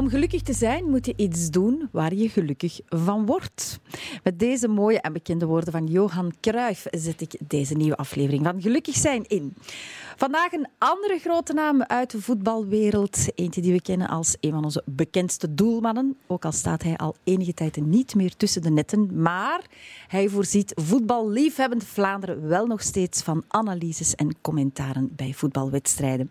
Om gelukkig te zijn moet je iets doen waar je gelukkig van wordt. Met deze mooie en bekende woorden van Johan Cruijff zet ik deze nieuwe aflevering van Gelukkig zijn in. Vandaag een andere grote naam uit de voetbalwereld. Eentje die we kennen als een van onze bekendste doelmannen. Ook al staat hij al enige tijd niet meer tussen de netten. Maar hij voorziet voetballiefhebbend Vlaanderen wel nog steeds van analyses en commentaren bij voetbalwedstrijden.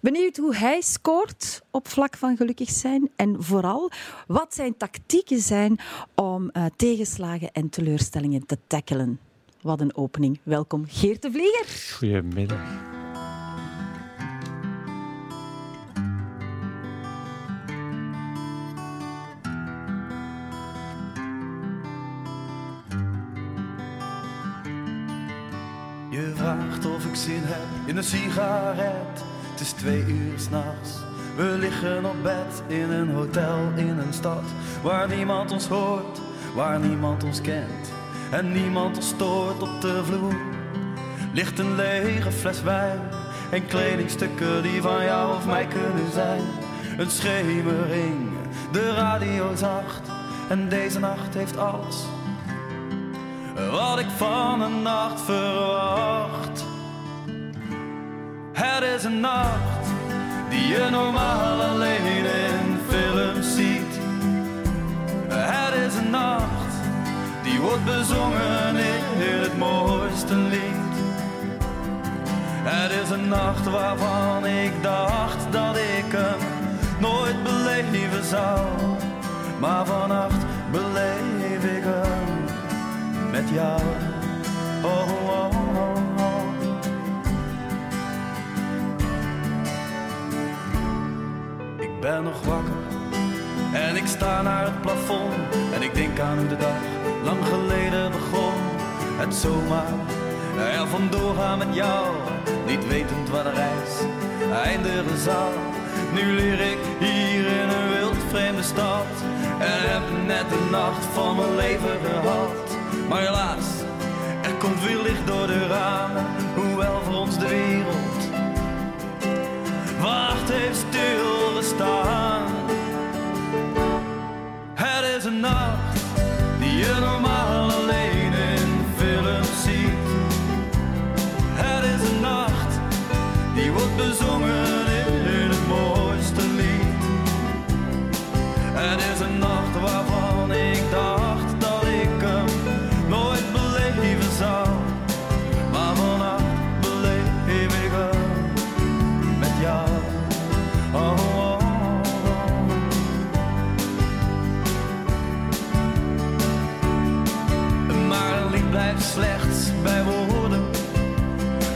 Benieuwd hoe hij scoort op vlak van gelukkig zijn. En vooral wat zijn tactieken zijn om uh, tegenslagen en teleurstellingen te tackelen. Wat een opening. Welkom Geert de Vlieger. Goedemiddag. Vraagt of ik zin heb in een sigaret. Het is twee uur s'nachts. We liggen op bed in een hotel in een stad waar niemand ons hoort, waar niemand ons kent en niemand ons stoort op de vloer. Ligt een lege fles wijn en kledingstukken die van jou of mij kunnen zijn. Een schemering, de radio zacht en deze nacht heeft alles wat ik van een nacht verwacht. Het is een nacht die je normaal alleen in films ziet. Het is een nacht die wordt bezongen in het mooiste lied. Het is een nacht waarvan ik dacht dat ik hem nooit beleven zou. Maar vannacht beleef ik hem met jou. Oh, oh, oh, oh. Ik ben nog wakker en ik sta naar het plafond en ik denk aan hoe de dag lang geleden begon. Het zomaar er vandoor gaan met jou, niet wetend waar de reis eindigen zal. Nu leer ik hier in een wild vreemde stad en heb net de nacht van mijn leven gehad. Maar helaas, er komt weer licht door de ramen, hoewel voor ons de wereld wacht heeft stilgestaan. Het is een nacht die je normaal alleen in films ziet. Het is een nacht die wordt bezongen in het mooiste lied. Het is een blijft slechts bij woorden.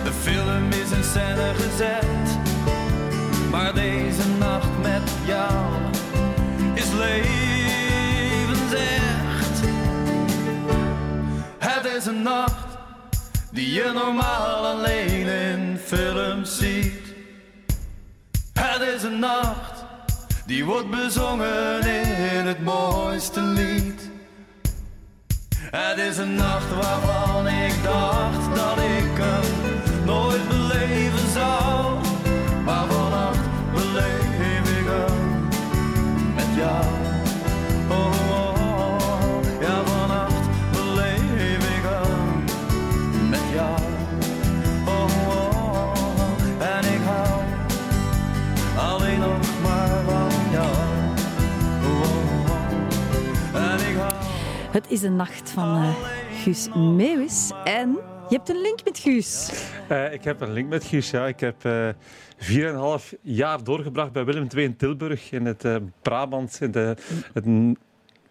De film is in scène gezet. Maar deze nacht met jou is levensecht. Het is een nacht die je normaal alleen in films ziet. Het is een nacht die wordt bezongen in het mooiste lied. Het is een nacht waarvan ik dacht dat ik hem nooit beleven Het is een nacht van uh, Guus Meeuwis. En je hebt een link met Guus. Uh, ik heb een link met Guus. Ja. Ik heb uh, 4,5 jaar doorgebracht bij Willem II in Tilburg, in het Brabant, in de, het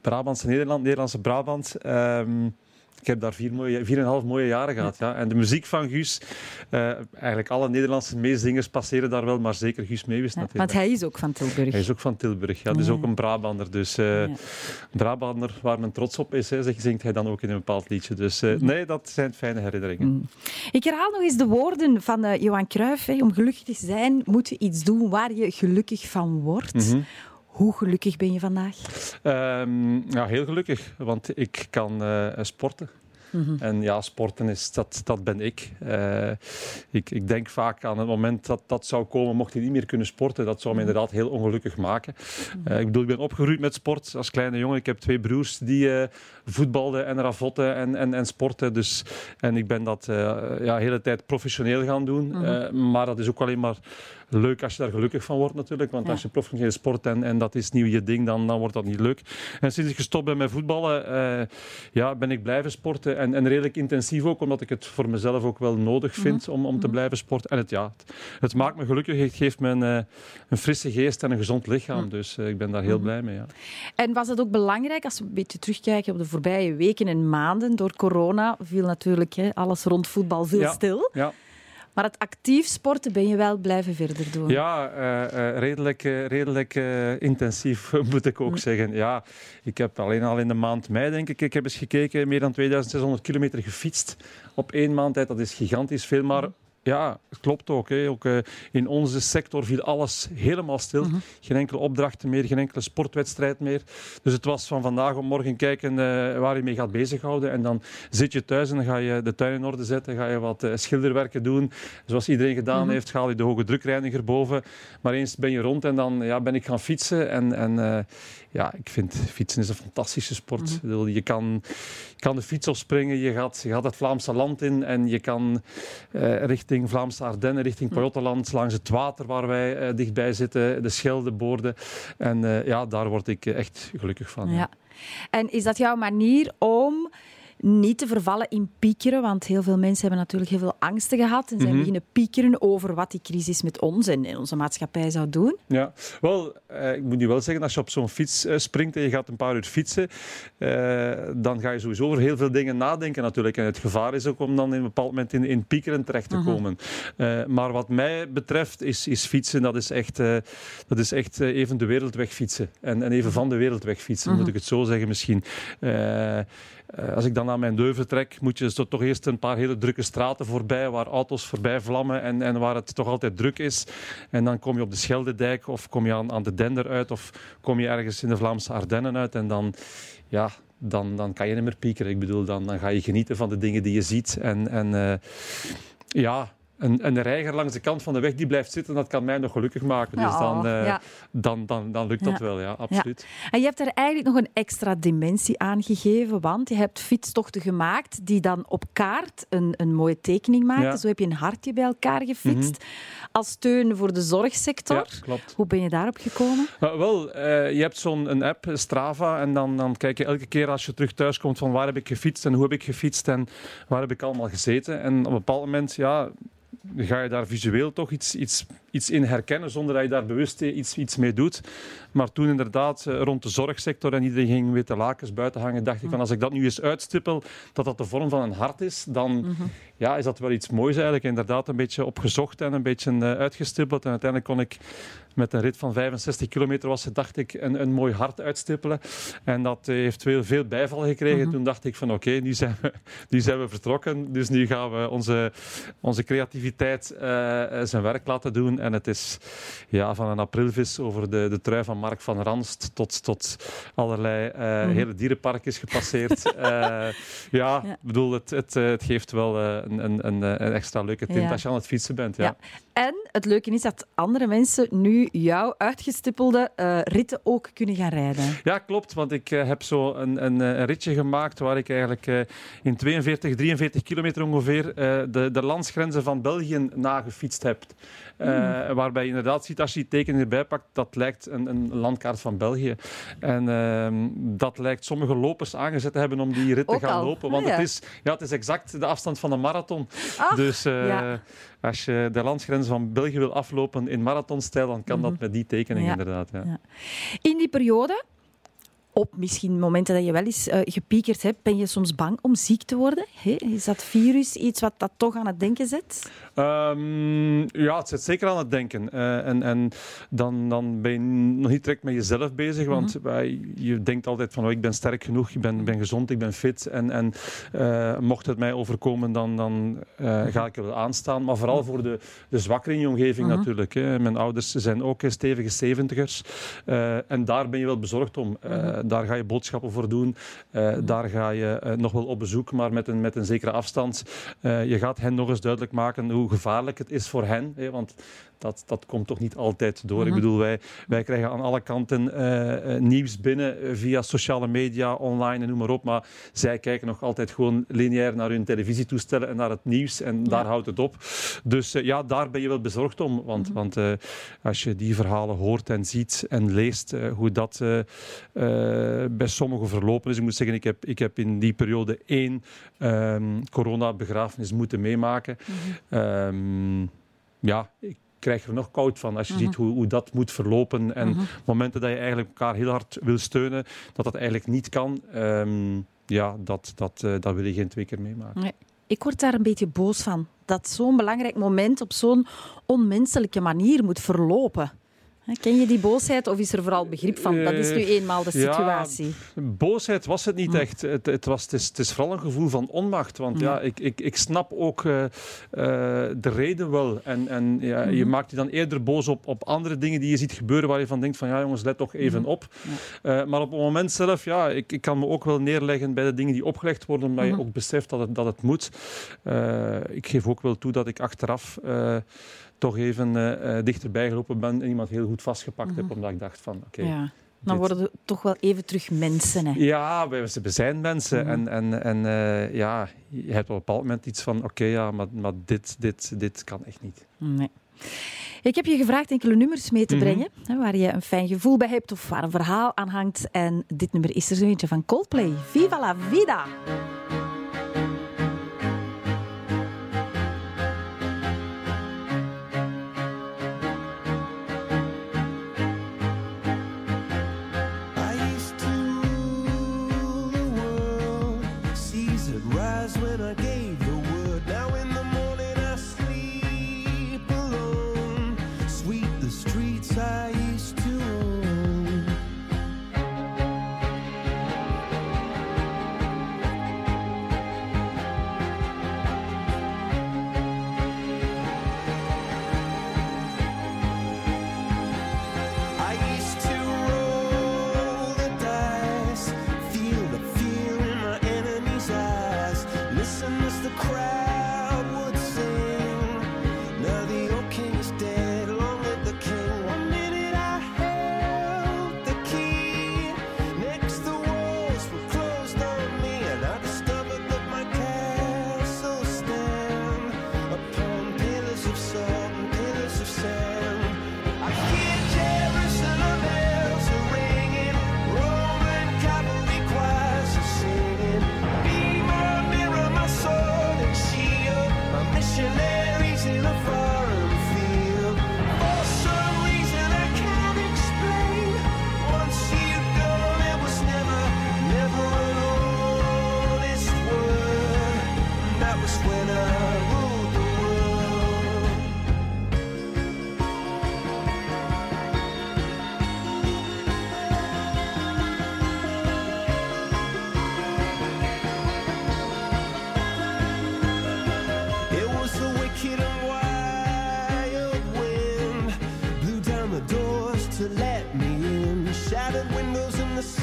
Brabantse Nederland, Nederlandse Brabant. Um, ik heb daar 4,5 mooie, mooie jaren gehad. Ja. En de muziek van Guus, uh, eigenlijk alle Nederlandse meezingers passeren daar wel, maar zeker Guus Meeuwis ja, natuurlijk. Want hij is ook van Tilburg. Hij is ook van Tilburg, ja. Dus ook een Brabander. Dus uh, een Brabander waar men trots op is, hè, zingt hij dan ook in een bepaald liedje. Dus uh, nee, dat zijn fijne herinneringen. Mm. Ik herhaal nog eens de woorden van Johan Cruijff. Hè. Om gelukkig te zijn moet je iets doen waar je gelukkig van wordt. Mhm. Hoe gelukkig ben je vandaag? Ehm, ja, heel gelukkig, want ik kan eh, sporten. Mhm. En ja, sporten is, dat, dat ben ik. Uh, ik. Ik denk vaak aan het moment dat dat zou komen, mocht hij niet meer kunnen sporten. Dat zou me mhm. inderdaad heel ongelukkig maken. Uh, ik bedoel, ik ben opgegroeid met sport als kleine jongen. Ik heb twee broers die uh, voetbalden en ravotten en, en, en sporten. Dus, en ik ben dat ja, de hele tijd professioneel gaan doen. Mhm. maar dat is ook alleen maar leuk als je daar gelukkig van wordt natuurlijk. Want als je professioneel sport en, en dat is nieuw je ding, dan, dan wordt dat niet leuk. En sinds ik gestopt ben met voetballen, uh, ja, ben ik blijven sporten. En, en redelijk intensief ook, omdat ik het voor mezelf ook wel nodig vind mhm. om, om te mhm. blijven sporten. En het, ja, het, maakt me gelukkig. Het geeft me een, uh, een frisse geest en een gezond lichaam. Mhm. Dus uh, ik ben daar heel blij mee. Ja. En was het ook belangrijk, als we een beetje terugkijken op de voorbije weken en maanden, door corona viel natuurlijk hè, alles rond voetbal veel ja. stil. Ja. Maar het actief sporten ben je wel blijven verder doen. Ja, uh, uh, redelijk, uh, redelijk intensief moet ik ook mm. zeggen. Ja, ik heb alleen al in de maand mei, denk ik, ik heb eens gekeken, meer dan 2600 kilometer gefietst op één maand tijd. Dat is gigantisch veel, maar mm. Ja, klopt ook. Hè. ook uh, in onze sector viel alles helemaal stil. Mhm. Geen enkele opdrachten meer, geen enkele sportwedstrijd meer. Dus het was van vandaag op morgen kijken uh, waar je mee gaat bezighouden. En dan zit je thuis en dan ga je de tuin in orde zetten. Ga je wat uh, schilderwerken doen. Zoals iedereen gedaan mm heeft, haal je de hoge drukreiniger boven. Maar eens ben je rond en dan ja, ben ik gaan fietsen. En, en ja, ik vind fietsen is een fantastische sport. Mm Je kan, je kan de fiets opspringen, je gaat, je gaat het Vlaamse land in en je kan richting richting Vlaamse Ardennen, richting. Pajottenland, langs het water waar wij uh, dichtbij zitten, de Scheldeboorden. En uh, ja, daar word ik echt gelukkig van. Ja. En is dat jouw manier om niet te vervallen in piekeren, want heel veel mensen hebben natuurlijk heel veel angsten gehad en zijn mm beginnen piekeren over wat die crisis met ons en onze maatschappij zou doen. Ja, wel, eh, ik moet nu wel zeggen, als je op zo'n fiets eh, springt en je gaat een paar uur fietsen, eh, dan ga je sowieso over heel veel dingen nadenken natuurlijk. En het gevaar is ook om dan in een bepaald moment in, in piekeren terecht te mhm. komen. maar wat mij betreft is, is fietsen, dat is echt, dat is echt even de wereldweg fietsen. En, en even van de wereldweg fietsen, moet mhm. ik het zo zeggen misschien. Uh, als ik dan naar mijn Deuven trek, moet je zo toch eerst een paar hele drukke straten voorbij, waar auto's voorbij vlammen en, en waar het toch altijd druk is. En dan kom je op de Scheldedijk of kom je aan, aan de Dender uit of kom je ergens in de Vlaamse Ardennen uit. En dan, ja, dan, dan kan je niet meer piekeren. Ik bedoel, dan, dan ga je genieten van de dingen die je ziet. En, en uh, ja, een, een reiger langs de kant van de weg die blijft zitten, dat kan mij nog gelukkig maken. dus dan, uh, dan, dan, dan lukt dat wel, ja, absoluut. En je hebt er eigenlijk nog een extra dimensie aan gegeven, want je hebt fietstochten gemaakt die dan op kaart een, een mooie tekening maakten. Zo heb je een hartje bij elkaar gefietst. Mhm. Als steun voor de zorgsector. klopt. Hoe ben je daarop gekomen? Uh, wel, uh, je hebt zo'n app, Strava, en dan, dan kijk je elke keer als je terug thuis komt van waar heb ik gefietst en hoe heb ik gefietst en waar heb ik allemaal gezeten. En op een bepaald moment, ja, ga je daar visueel toch iets, iets, iets in herkennen zonder dat je daar bewust iets, iets mee doet. Maar toen inderdaad eh, rond de zorgsector en iedereen ging witte lakens buiten hangen, dacht ik van als ik dat nu eens uitstippel, dat dat de vorm van een hart is, dan mhm. ja, is dat wel iets moois eigenlijk. Inderdaad een beetje opgezocht en een beetje uh, uitgestippeld. En uiteindelijk kon ik met een rit van 65 kilometer was het, dacht ik, een, een mooi hart uitstippelen. En dat heeft veel, veel bijval gekregen. Mhm. Toen dacht ik van oké, nu, zijn we, nu zijn we vertrokken. Dus nu gaan we onze, onze creativiteit uh, zijn werk laten doen. En het is ja, van een aprilvis over de, de trui van Mark van Ranst tot, tot allerlei uh, hele dierenparkjes gepasseerd. uh, ja, ik bedoel, het, het, het geeft wel een, een, een, een, extra leuke tint als je aan het fietsen bent. Ja. ja. En het leuke is dat andere mensen nu jouw uitgestippelde uh, ritten ook kunnen gaan rijden. Ja, klopt. Want ik heb zo een, een, een, ritje gemaakt waar ik eigenlijk in 42, 43 kilometer ongeveer de, de landsgrenzen van België nagefietst heb. Mm. Waarbij je inderdaad ziet, als je die teken erbij pakt, dat lijkt een, een landkaart van België. En ehm, dat lijkt sommige lopers aangezet te hebben om die rit te gaan lopen. Want ah, ja. het, is, ja, het is exact de afstand van een marathon. Ach, dus ja. als je de landsgrenzen van België wil aflopen in marathonstijl, dan kan dat mhm. met die tekening inderdaad. Ja. In die periode op misschien momenten dat je wel eens uh, gepiekerd hebt, ben je soms bang om ziek te worden? Is dat virus iets wat dat toch aan het denken zet? Um, ja, het zet zeker aan het denken. Uh, en en dan, dan ben je nog niet direct met jezelf bezig, want mm je denkt altijd van oh, ik ben sterk genoeg, ik ben, ben gezond, ik ben fit. En, en uh, mocht het mij overkomen, dan, dan mhm. ga ik er wel aanstaan. Maar vooral voor de, de zwakkeren in je omgeving mhm. natuurlijk. Hè. Mijn ouders zijn ook stevige zeventigers. en daar ben je wel bezorgd om. Mhm daar ga je boodschappen voor doen. daar ga je nog wel op bezoek, maar met een, met een zekere afstand. je gaat hen nog eens duidelijk maken hoe gevaarlijk het is voor hen. Hè, want dat, dat komt toch niet altijd door. Ik mhm. bedoel, wij, wij krijgen aan alle kanten uh, nieuws binnen eh, via sociale media, online en noem maar op. Maar zij kijken nog altijd gewoon lineair naar hun televisietoestellen en naar het nieuws. En daar houdt het op. Dus uh, ja, daar ben je wel bezorgd om. Want, mm want uh, als je die verhalen hoort en ziet en leest, hoe dat bij sommigen verlopen is. Ik moet zeggen, ik heb, ik heb in die periode één um, coronabegrafenis moeten meemaken. Mm um, ja, ik krijg je er nog koud van als je ziet mhm. hoe, hoe, dat moet verlopen. En mhm. momenten dat je eigenlijk elkaar heel hard wil steunen, dat dat eigenlijk niet kan. Ehm, ja, dat, dat, uh, dat wil je geen twee keer meemaken. Nee. Ik word daar een beetje boos van. Dat zo'n belangrijk moment op zo'n onmenselijke manier moet verlopen. Ken je die boosheid of is er vooral begrip van? Dat is nu eh, eenmaal de situatie. Ja, boosheid was het niet hm. echt. Het, het, was, het, is, het is vooral een gevoel van onmacht. Want ja, ik, ik, ik snap ook uh, uh, de reden wel. En, en ja, je hm. maakt je dan eerder boos op, op andere dingen die je ziet gebeuren waar je van denkt van ja jongens, let toch even hm. op. Uh, maar op het moment zelf, ja, ik, ik kan me ook wel neerleggen bij de dingen die opgelegd worden, omdat je ook beseft dat het, dat het moet. ik geef ook wel toe dat ik achteraf toch even uh, dichterbij gelopen ben en iemand heel goed vastgepakt mm heb, omdat ik dacht van oké. ja. Dan worden we toch wel even terug mensen. Hè? Ja, wij zijn mensen. Mhm. En, en, en uh, ja, je hebt op een bepaald moment iets van: oké, ja, maar, maar dit, dit, dit kan echt niet. Nee. Ik heb je gevraagd enkele nummers mee te mhm. brengen, waar je een fijn gevoel bij hebt of waar een verhaal aan hangt. En dit nummer is er zo eentje van Coldplay. Viva la vida!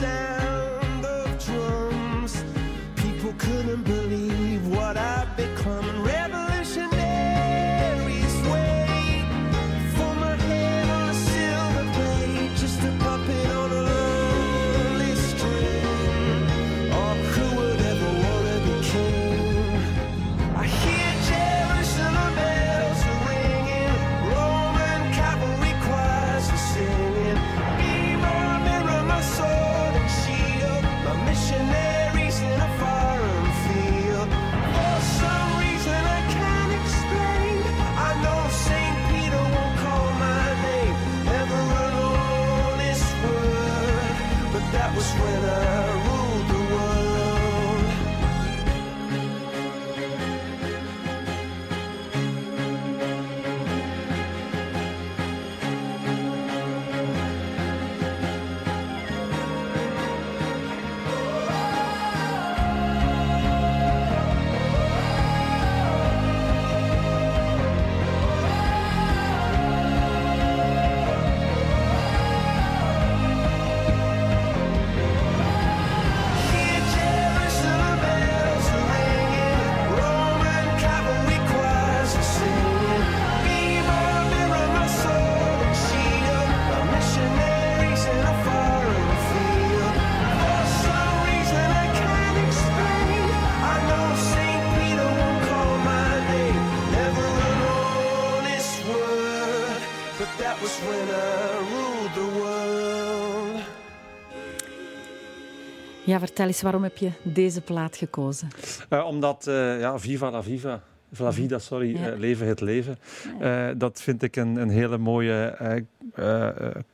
said Ja, vertel eens, waarom heb je deze plaat gekozen? Uh, omdat, uh, ja, Viva la Viva. La Vida, sorry, ja. uh, leven het leven. Dat vind ik een, een hele mooie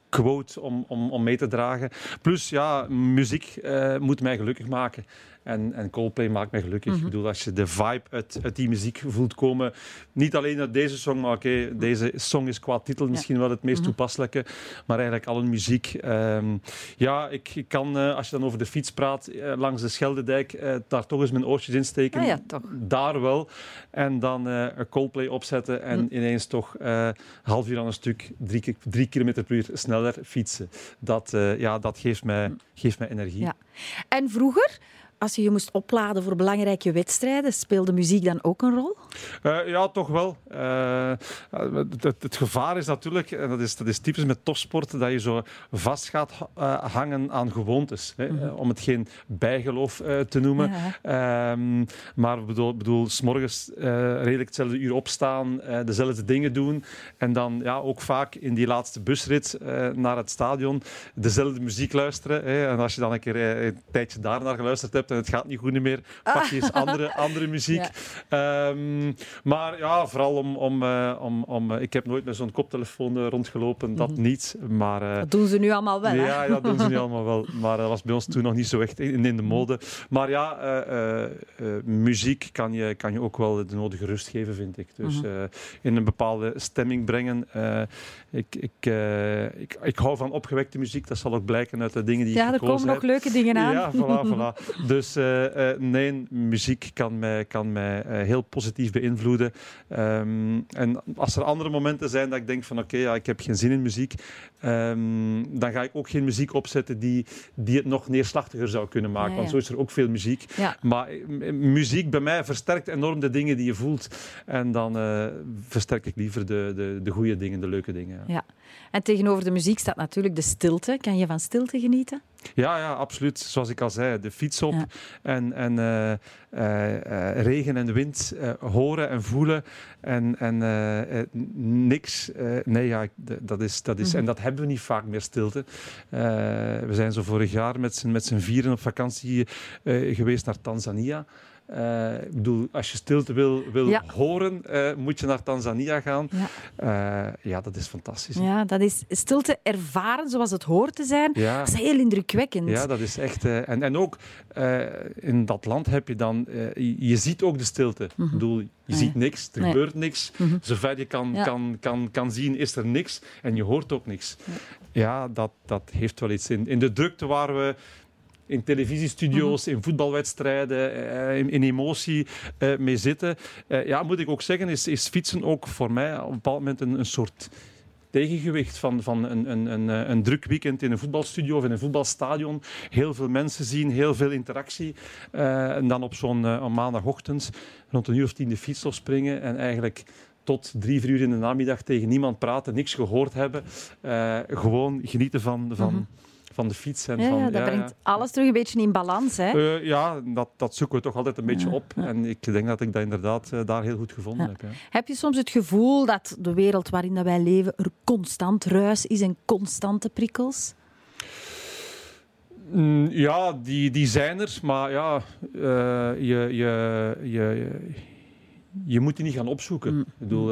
quote om, om, om mee te dragen. Plus, ja, muziek moet mij gelukkig maken. En, en Coldplay maakt mij gelukkig. Mm -hmm. Ik bedoel, als je de vibe uit, uit, die muziek voelt komen, niet alleen uit deze song, maar oké, okay, deze song is qua titel misschien ja. wel het meest mm -hmm. toepasselijke, maar eigenlijk alle muziek. Um, ja, ik, ik kan, uh, als je dan over de fiets praat, uh, langs de Scheldedijk, uh, daar toch eens mijn oortjes in steken. Ah, ja, toch. Daar wel. En dan een Coldplay opzetten en mm. ineens toch half uur aan een stuk, drie, drie kilometer per uur sneller fietsen. Dat, ja, dat geeft, mij, geeft mij energie. Ja. En vroeger? Als je je moest opladen voor belangrijke wedstrijden, speelde muziek dan ook een rol? Uh, ja, toch wel. Uh, het, het, het, gevaar is natuurlijk, en dat is, dat is typisch met topsporten, dat je zo vast gaat uh, hangen aan gewoontes. Hè, mm -hmm. Om het geen bijgeloof te noemen. Ja. Um, maar ik bedoel, bedoel s'morgens redelijk hetzelfde uur opstaan, dezelfde dingen doen. En dan ja, ook vaak in die laatste busrit naar het stadion dezelfde muziek luisteren. Hè. En als je dan een keer een tijdje daarnaar geluisterd hebt, en het gaat niet goed meer, pak je eens andere, andere muziek. Ja. Um, maar ja, vooral om... om, uh, om, om uh, ik heb nooit met zo'n koptelefoon uh, rondgelopen, dat mm -hmm. niet. Maar, dat doen ze nu allemaal wel, Ja, ja dat doen ze nu allemaal wel. Maar dat was bij ons toen nog niet zo echt in, in de mode. Maar ja, muziek kan je, kan je ook wel de nodige rust geven, vind ik. Dus mm -hmm. in een bepaalde stemming brengen. ik, ik, ik, ik hou van opgewekte muziek, dat zal ook blijken uit de dingen die ja, ik. Ja, er komen nog leuke dingen aan. Ja, voilà, voilà. Dus uh, uh, nee, muziek kan mij, kan mij uh, heel positief beïnvloeden. Um, en als er andere momenten zijn dat ik denk van oké, okay, ja, ik heb geen zin in muziek, um, dan ga ik ook geen muziek opzetten die, die het nog neerslachtiger zou kunnen maken. Ja, ja. Want zo is er ook veel muziek. Ja. Maar muziek bij mij versterkt enorm de dingen die je voelt. En dan versterk ik liever de, de, de goede dingen, de leuke dingen. Ja. En tegenover de muziek staat natuurlijk de stilte. Kan je van stilte genieten? Ja, ja, absoluut. Zoals ik al zei, de fiets op ja. en, en uh, uh, regen en wind horen en voelen en, en niks. nee, ja, dat is, dat is, mm -hmm. en dat hebben we niet vaak meer stilte. we zijn zo vorig jaar met z'n, met z'n vieren op vakantie geweest naar Tanzania. Uh, ik bedoel, als je stilte wil, wil ja. horen, uh, moet je naar Tanzania gaan. Ja. Uh, ja, dat is fantastisch. Ja, dat is stilte ervaren zoals het hoort te zijn. Ja. Dat is heel indrukwekkend. Ja, dat is echt... en, en ook in dat land heb je dan... Je, je, ziet ook de stilte. Mm -hmm. Ik bedoel, je nee. ziet niks, er nee. gebeurt niks. Mm -hmm. Zover je kan, kan, kan, kan zien, is er niks. En je hoort ook niks. Ja, ja dat, dat heeft wel iets in. In de drukte waar we in televisiestudio's, -hmm. in voetbalwedstrijden, uh, in, in, emotie uh, mee zitten. Uh, ja, moet ik ook zeggen, is, is fietsen ook voor mij op een bepaald moment een, een soort tegengewicht van, van een, een, een, een, druk weekend in een voetbalstudio of in een voetbalstadion. Heel veel mensen zien, heel veel interactie. en dan op zo'n maandagochtend rond een uur of tien de fiets opspringen en eigenlijk tot drie, vier uur in de namiddag tegen niemand praten, niks gehoord hebben. gewoon genieten van... van mm -hmm van de fiets. En ja, van, ja, dat ja, brengt alles terug een beetje in balans. Hè? Uh, ja, dat, dat zoeken we toch altijd een beetje op. En ik denk dat ik dat inderdaad uh, daar heel goed gevonden heb. Heb je soms het gevoel dat de wereld waarin dat wij leven er constant ruis is en constante prikkels? Mm, ja, die, die zijn er. Maar ja, uh, je, je, je, je moet die niet gaan opzoeken. Mm. Ik bedoel...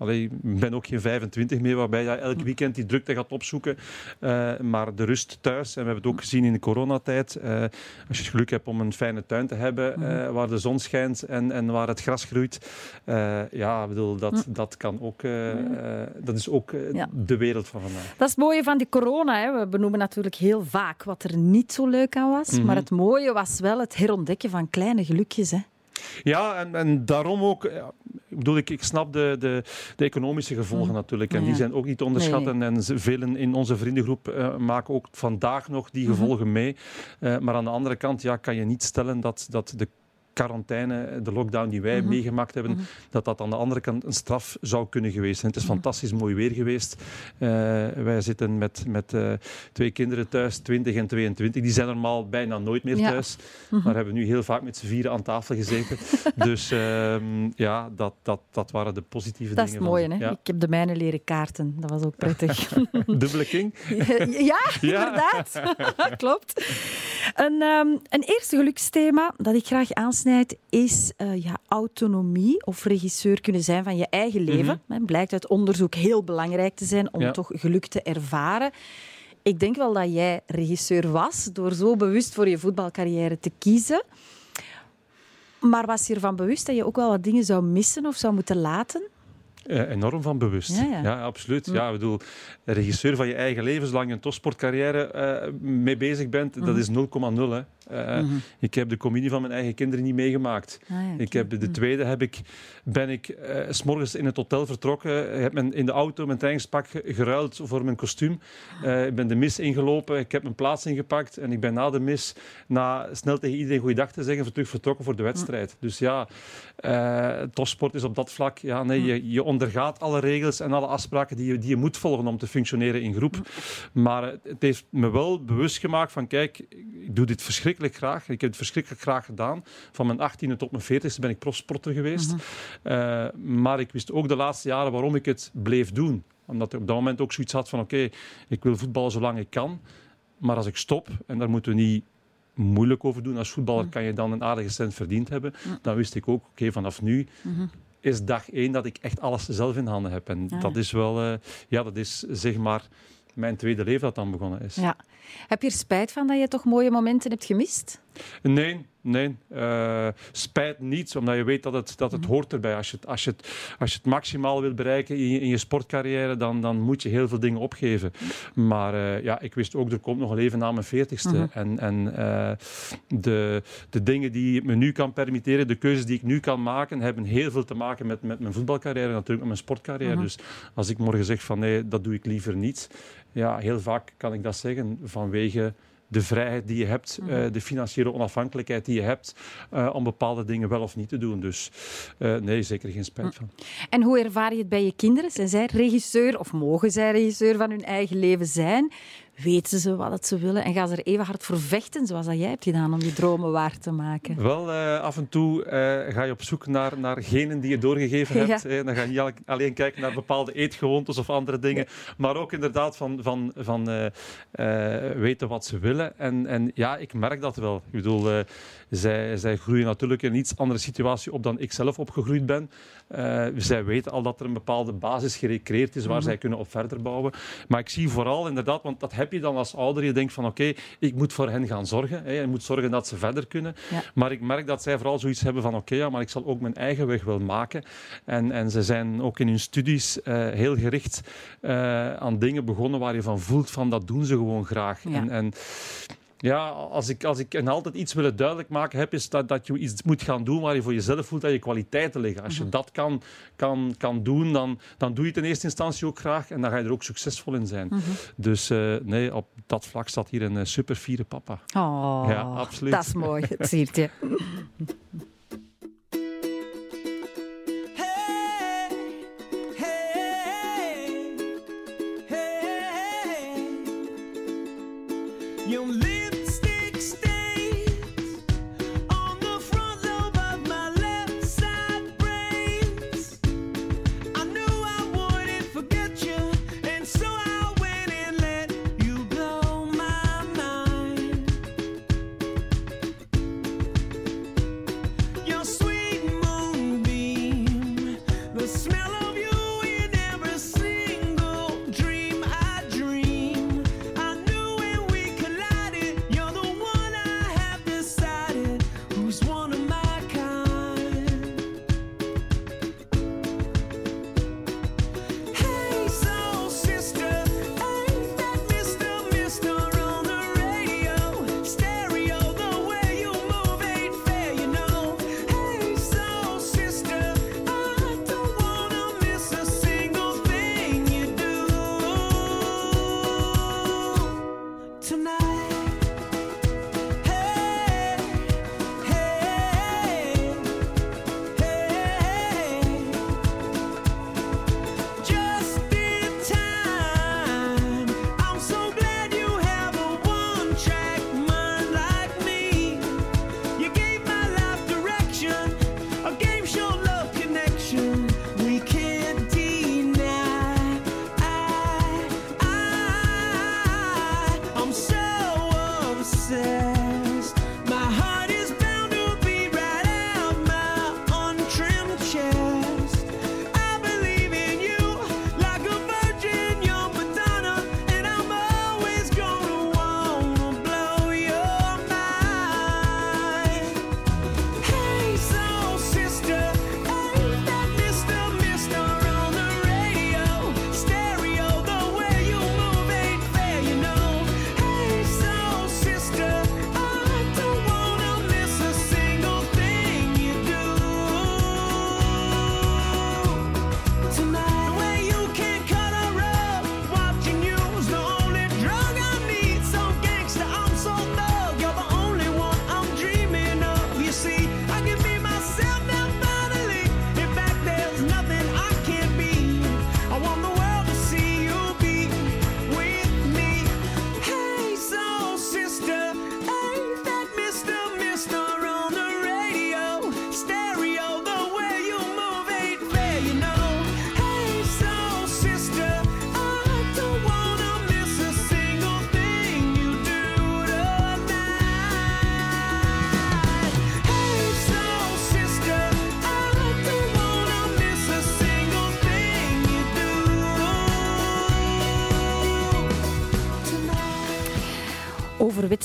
Allee, ik ben ook geen 25 meer, waarbij je elk weekend die drukte gaat opzoeken. Uh, maar de rust thuis, en we hebben het ook gezien in de coronatijd, uh, als je het geluk hebt om een fijne tuin te hebben, uh, waar de zon schijnt en, en waar het gras groeit. ja, bedoel, dat, dat, kan ook, dat is ook ja. de wereld van vandaag. Dat is het mooie van die corona. Hè. We benoemen natuurlijk heel vaak wat er niet zo leuk aan was. Mm -hmm. Maar het mooie was wel het herontdekken van kleine gelukjes. Hè. Ja, en, en daarom ook... Ik bedoel, ik, ik snap de, de, de economische gevolgen mm. natuurlijk. En ja. die zijn ook niet te onderschatten. Nee. En velen in onze vriendengroep uh, maken ook vandaag nog die gevolgen mm -hmm. mee. Uh, maar aan de andere kant ja, kan je niet stellen dat, dat de quarantaine, de lockdown die wij meegemaakt hebben, dat dat aan de andere kant een straf zou kunnen geweest zijn. Het is fantastisch mooi weer geweest. Eh, wij zitten met, met eh, twee kinderen thuis, 20 en 22. Die zijn normaal bijna nooit meer Ja. thuis. Maar hebben nu heel vaak met z'n vieren aan tafel gezeten. dus ehm, ja, dat, dat, dat waren de positieve Dat is dingen. het mooie, van- hè? Ja. Ik heb de mijne leren kaarten. Dat was ook prettig. Dubbele king. ja, inderdaad. Klopt. Een, ehm, een eerste geluksthema dat ik graag aansnijd is eh, ja, autonomie of regisseur kunnen zijn van je eigen leven. Het blijkt uit onderzoek heel belangrijk te zijn om Ja. toch geluk te ervaren. Ik denk wel dat jij regisseur was door zo bewust voor je voetbalcarrière te kiezen. Maar was je ervan bewust dat je ook wel wat dingen zou missen of zou moeten laten? Eh, enorm van bewust. Ja, ja. absoluut. Ja, ik bedoel, regisseur van je eigen leven, zolang je een topsportcarrière eh, mee bezig bent, dat is 0,0. Eh, Ik heb de communie van mijn eigen kinderen niet meegemaakt. Ah, ja, Ik heb de tweede heb ik, ben ik eh, s s'morgens in het hotel vertrokken. Heb mijn, in de auto mijn trainingspak ge- geruild voor mijn kostuum. Eh, ik ben de mis ingelopen. Ik heb mijn plaats ingepakt. En ik ben na de mis, na snel tegen iedereen goeiedag te zeggen, terug vertrokken voor de wedstrijd. Dus ja, topsport is op dat vlak. Ja, nee, je, je ondergaat alle regels en alle afspraken die je, die je moet volgen om te functioneren in groep. Maar het heeft me wel bewust gemaakt van, kijk, ik doe dit verschrikkelijk graag. Ik heb het verschrikkelijk graag gedaan. Van mijn 18e tot mijn 40e ben ik profsporter geweest. Eh, maar ik wist ook de laatste jaren waarom ik het bleef doen. Omdat ik op dat moment ook zoiets had van, oké, ik wil voetballen zolang ik kan. Maar als ik stop, en daar moeten we niet moeilijk over doen, als voetballer kan je dan een aardige cent verdiend hebben. Dan wist ik ook, oké, vanaf nu is dag één dat ik echt alles zelf in handen heb. En Ja. dat is wel, eh, ja, dat is zeg maar mijn tweede leven dat dan begonnen is. Ja. Heb je er spijt van dat je toch mooie momenten hebt gemist? Nee, nee. Eh, spijt niet, omdat je weet dat het, dat het hoort erbij. Als je het, als, je het, als je het maximaal wil bereiken in je, in je sportcarrière, dan, dan moet je heel veel dingen opgeven. Maar eh, ja, ik wist ook, er komt nog een leven na mijn veertigste. En, en eh, de, de dingen die ik me nu kan permitteren, de keuzes die ik nu kan maken, hebben heel veel te maken met, met mijn voetbalcarrière en natuurlijk met mijn sportcarrière. Dus als ik morgen zeg van nee, dat doe ik liever niet. Ja, heel vaak kan ik dat zeggen vanwege de vrijheid die je hebt, eh, de financiële onafhankelijkheid die je hebt eh, om bepaalde dingen wel of niet te doen. Dus eh, nee, zeker geen spijt van. En hoe ervaar je het bij je kinderen? Zijn zij regisseur of mogen zij regisseur van hun eigen leven zijn? Weten ze wat het ze willen en gaan ze er even hard voor vechten zoals dat jij hebt gedaan om je dromen waar te maken? Wel, eh, af en toe eh, ga je op zoek naar, naar genen die je doorgegeven Ja. hebt. Dan ga je niet al- alleen kijken naar bepaalde eetgewoontes of andere dingen, maar ook inderdaad van, van, van eh, weten wat ze willen. En, en ja, ik merk dat wel. Ik bedoel, zij, zij groeien natuurlijk in een iets andere situatie op dan ik zelf opgegroeid ben. Eh, zij weten al dat er een bepaalde basis gecreëerd is waar zij kunnen op verder bouwen. Maar ik zie vooral inderdaad, want dat heb je dan als ouder, je denkt van oké, ik moet voor hen gaan zorgen. Hè. Je moet zorgen dat ze verder kunnen. Ja. Maar ik merk dat zij vooral zoiets hebben van oké, ja, maar ik zal ook mijn eigen weg wel maken. En, en ze zijn ook in hun studies eh, heel gericht eh, aan dingen begonnen waar je van voelt van dat doen ze gewoon graag. Ja. En, en ja, als ik, als ik en altijd iets willen duidelijk maken heb, is dat, dat je iets moet gaan doen waar je voor jezelf voelt dat je kwaliteiten liggen. Als je dat kan, kan, kan doen, dan, dan doe je het in eerste instantie ook graag en dan ga je er ook succesvol in zijn. Dus eh, nee, op dat vlak staat hier een eh, super fiere papa. Oh, Ja, absoluut. Dat is mooi, het ziet je. Hey, hey,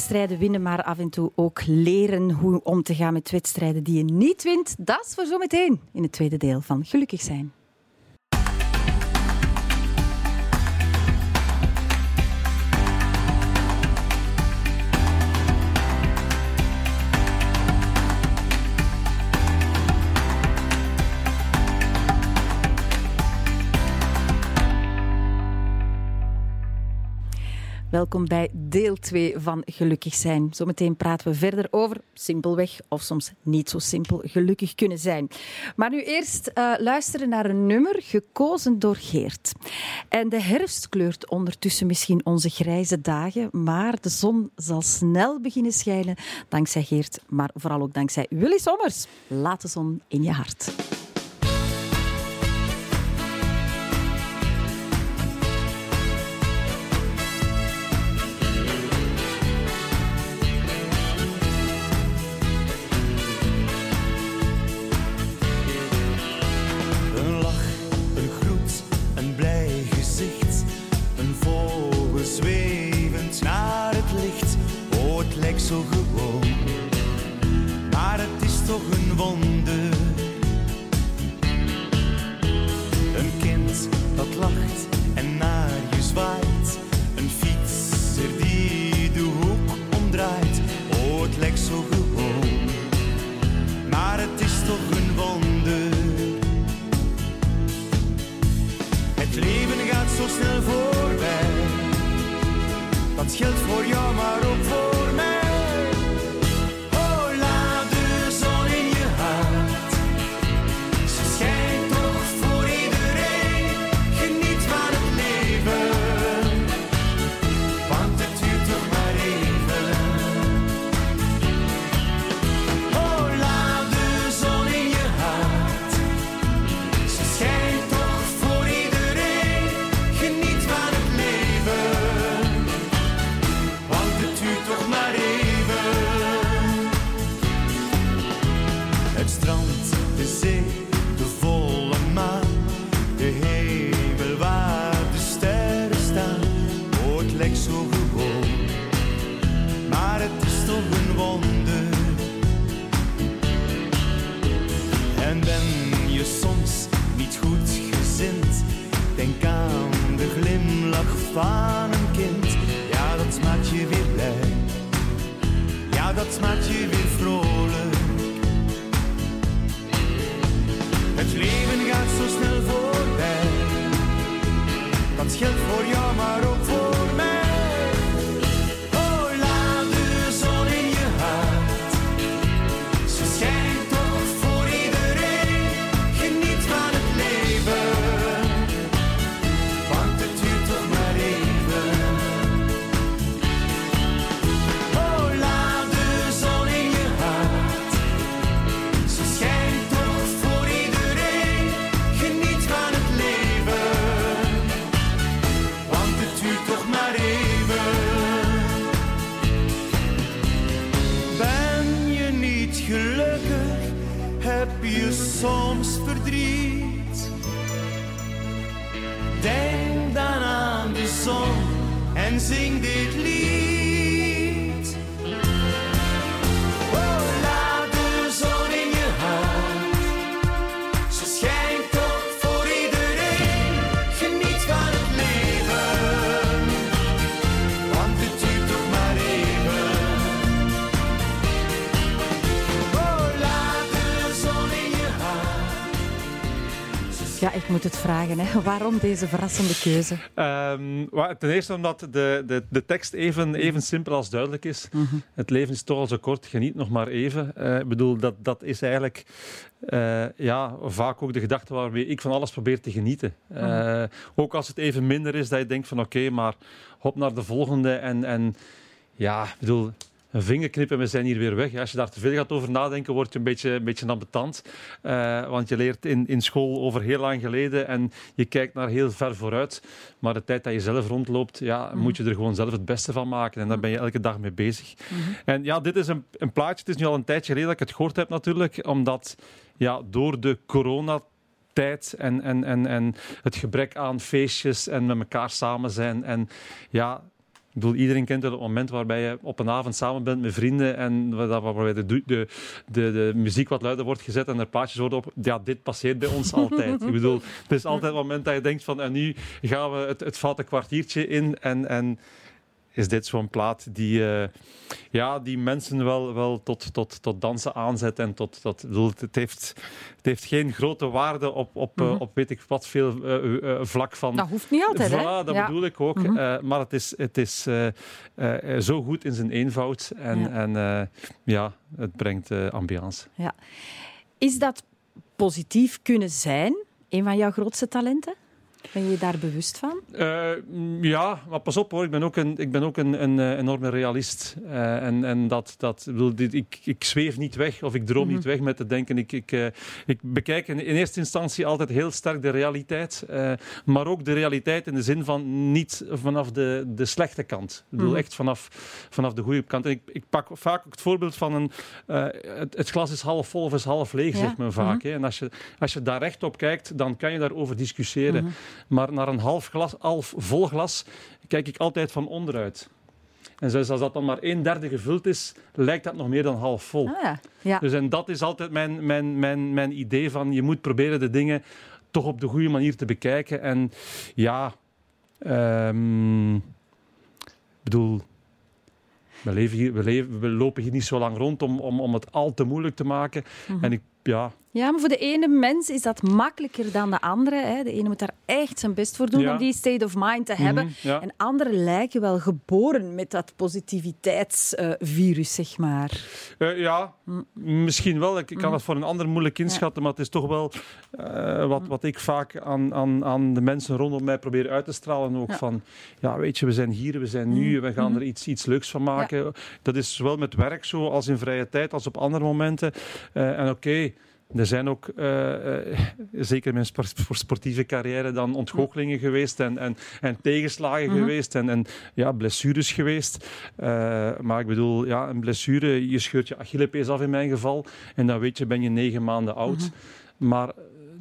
wedstrijden winnen, maar af en toe ook leren hoe om te gaan met wedstrijden die je niet wint. Dat is voor zometeen in het tweede deel van Gelukkig zijn. Welkom bij deel 2 van Gelukkig zijn. Zometeen praten we verder over simpelweg of soms niet zo simpel gelukkig kunnen zijn. Maar nu eerst eh, luisteren naar een nummer gekozen door Geert. En de herfst kleurt ondertussen misschien onze grijze dagen, maar de zon zal snel beginnen schijnen dankzij Geert, maar vooral ook dankzij Willy Sommers. Laat de zon in je hart. Zo gewoon. Maar het is toch een wonder. Een kind dat lacht en naar je zwaait. Een fietser die de hoek omdraait. Oh, het lijkt zo gewoon. Maar het is toch een wonder. Het leven gaat zo snel voorbij. Dat geldt voor jou, maar ook voor en zing dit ik moet het vragen. Hè. Waarom deze verrassende keuze? Ehm, ten eerste omdat de, de, de tekst even, even simpel als duidelijk is. Het leven is toch al zo kort, geniet nog maar even. Eh, ik bedoel, dat, dat is eigenlijk eh, ja, vaak ook de gedachte waarmee ik van alles probeer te genieten. Eh, ook als het even minder is, dat je denkt van oké, maar hop naar de volgende. En, en ja, ik bedoel, een vingerknip en we zijn hier weer weg. Als je daar te veel gaat over nadenken, word je een beetje, een beetje ambetant. Eh, want je leert in, in school over heel lang geleden en je kijkt naar heel ver vooruit. Maar de tijd dat je zelf rondloopt, ja, moet je er gewoon zelf het beste van maken. En daar ben je elke dag mee bezig. En ja, dit is een, een plaatje. Het is nu al een tijdje geleden dat ik het gehoord heb natuurlijk. Omdat ja, door de corona tijd en, en, en, en het gebrek aan feestjes en met elkaar samen zijn. En ja, Ik bedoel, iedereen kent het moment waarbij je op een avond samen bent met vrienden en waar- waarbij de, de, de, de muziek wat luider wordt gezet en er plaatjes worden op. Ja, dit passeert bij ons altijd. Ik bedoel, het is altijd het moment dat je denkt van en nu gaan we het, het foute kwartiertje in en, en is dit zo'n plaat die, eh, ja, die mensen wel, wel tot, tot, tot dansen aanzet. En tot, tot, het, heeft, het heeft geen grote waarde op, op, eh, Mhm. op weet ik wat veel eh, vlak van... Dat hoeft niet altijd, hè? Voilà, dat Ja. bedoel ik ook. Mhm. Maar het is, het is zo goed in zijn eenvoud. En Ja. ja, en, ja het brengt ambiance. Is dat positief kunnen zijn een van jouw grootste talenten? Ben je daar bewust van? Eh, ja, maar pas op hoor, ik ben ook een, ik ben ook een, een eh, enorme realist. Eh, en en dat, dat, dit, ik, ik zweef niet weg of ik droom Mhm. niet weg met te denken. Ik, ik, ik bekijk in, in eerste instantie altijd heel sterk de realiteit. maar ook de realiteit in de zin van niet vanaf de, de slechte kant. Ik bedoel Mhm. echt vanaf, vanaf de goede kant. En ik, ik pak vaak ook het voorbeeld van een, het, het glas is half vol of is half leeg, Ja. zegt men vaak. Mhm. hè. En als je, als je daar recht op kijkt, dan kan je daarover discussiëren. Maar naar een half, glas, half vol glas kijk ik altijd van onderuit. En zelfs als dat dan maar een derde gevuld is, lijkt dat nog meer dan half vol. Ah, ja. ja. Dus en dat is altijd mijn, mijn, mijn, mijn idee van je moet proberen de dingen toch op de goede manier te bekijken. En ja, ik bedoel, we, leven hier, we, leven, we lopen hier niet zo lang rond om, om, om het al te moeilijk te maken. Mhm. En ik, ja, Ja, maar voor de ene mens is dat makkelijker dan de andere. Hè. De ene moet daar echt zijn best voor doen Ja. om die state of mind te hebben. mhm, ja. En anderen lijken wel geboren met dat positiviteitsvirus, zeg maar. Eh, ja, Mm. misschien wel. Ik ik kan Mm. het voor een ander moeilijk inschatten, maar het is toch wel eh, wat, wat ik vaak aan, aan, aan de mensen rondom mij probeer uit te stralen. Ook van, ja, weet je, we zijn hier, we zijn nu, we gaan Mhm. er iets, iets leuks van maken. Dat is zowel met werk zo, als in vrije tijd, als op andere momenten. Eh, en oké, er zijn ook, eh, eh, zeker in mijn sportieve carrière, dan ontgoochelingen geweest en, en, en tegenslagen Mhm. geweest en, en ja, blessures geweest. Eh, maar ik bedoel, ja, een blessure, je scheurt je Achillespees af in mijn geval. En dan weet je, ben je negen maanden oud. Mhm. Maar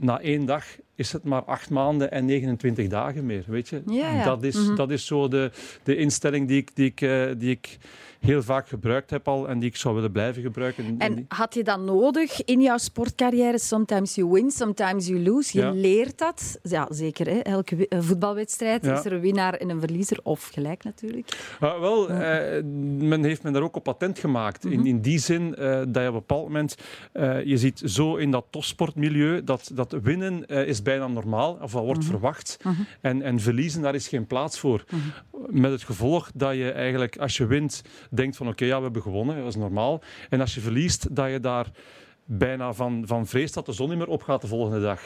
na één dag is het maar acht maanden en 29 dagen meer, weet je. Ja, ja. Dat, is, Mhm. dat is zo de, de instelling die ik, die, ik, die ik heel vaak gebruikt heb al en die ik zou willen blijven gebruiken. En had je dat nodig in jouw sportcarrière? Sometimes you win, sometimes you lose. Je Ja. leert dat. Ja, zeker. Hè? Elke voetbalwedstrijd Ja. is er een winnaar en een verliezer. Of gelijk natuurlijk. Wel, eh, men heeft me daar ook op patent gemaakt. Mhm. in, in die zin eh, dat je op een bepaald moment... eh, je ziet zo in dat topsportmilieu dat, dat winnen is bijna normaal, of dat wordt Mhm. verwacht. Mhm. En, en verliezen, daar is geen plaats voor. Met het gevolg dat je eigenlijk, als je wint, denkt van oké, ja, we hebben gewonnen, dat is normaal. En als je verliest, dat je daar bijna van, van vreest dat de zon niet meer opgaat de volgende dag.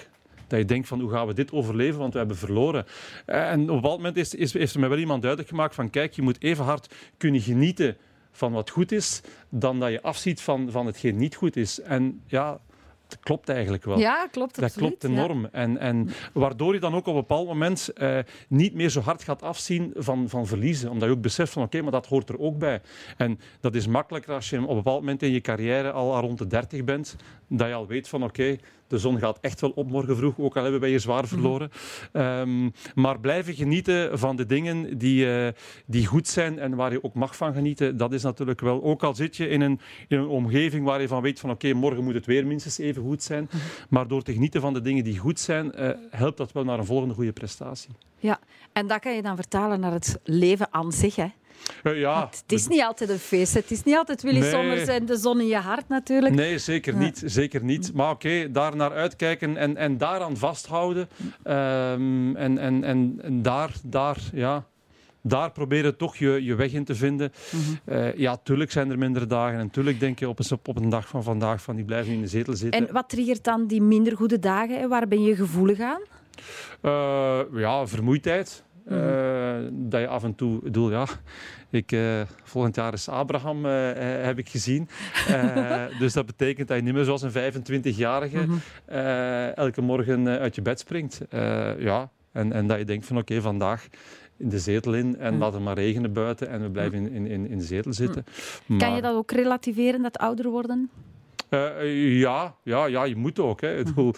Dat je denkt van hoe gaan we dit overleven, want we hebben verloren. En op een bepaald moment is, is, heeft er mij wel iemand duidelijk gemaakt van kijk, je moet even hard kunnen genieten van wat goed is, dan dat je afziet van, van hetgeen niet goed is. En ja, klopt eigenlijk wel. Ja, klopt. Dat absoluut. klopt enorm. En, en waardoor je dan ook op een bepaald moment eh, niet meer zo hard gaat afzien van, van verliezen. Omdat je ook beseft van oké, maar dat hoort er ook bij. En dat is makkelijker als je op een bepaald moment in je carrière al rond de 30 bent. Dat je al weet van oké, de zon gaat echt wel op morgen vroeg, ook al hebben wij je zwaar verloren. Ehm, maar blijven genieten van de dingen die, eh, die goed zijn en waar je ook mag van genieten, dat is natuurlijk wel... Ook al zit je in een, in een omgeving waar je van weet van oké, morgen moet het weer minstens even goed zijn. Maar door te genieten van de dingen die goed zijn, eh, helpt dat wel naar een volgende goede prestatie. Ja. En dat kan je dan vertalen naar het leven aan zich. Hè. Eh, ja, Want het is niet altijd een feest. Het is niet altijd Willy Nee. Sommers en de zon in je hart natuurlijk. Nee, zeker Ja. niet. Zeker niet. Maar oké, daar naar uitkijken en, en daaraan vasthouden. Ehm, en en, en, en daar, daar, ja, daar proberen toch je, je weg in te vinden. Mhm. Eh, ja, tuurlijk zijn er mindere dagen. En tuurlijk denk je op een, op een dag van vandaag van die blijven in de zetel zitten. En wat triggert dan die minder goede dagen? Hè? Waar ben je gevoelig aan? Eh, ja, vermoeidheid. Mhm. Eh, dat je af en toe, ik bedoel, ja, ik, eh, volgend jaar is Abraham, eh, heb ik gezien. Dus dat betekent dat je niet meer zoals een 25-jarige Mhm. elke morgen uit je bed springt. Ja, en, en dat je denkt van oké, vandaag in de zetel in en Mhm. laat het maar regenen buiten en we blijven in, in, in de zetel zitten. Kan Maar- je dat ook relativeren, dat ouder worden? ja, ja, ja, je moet ook. Hè. Ik bedoel,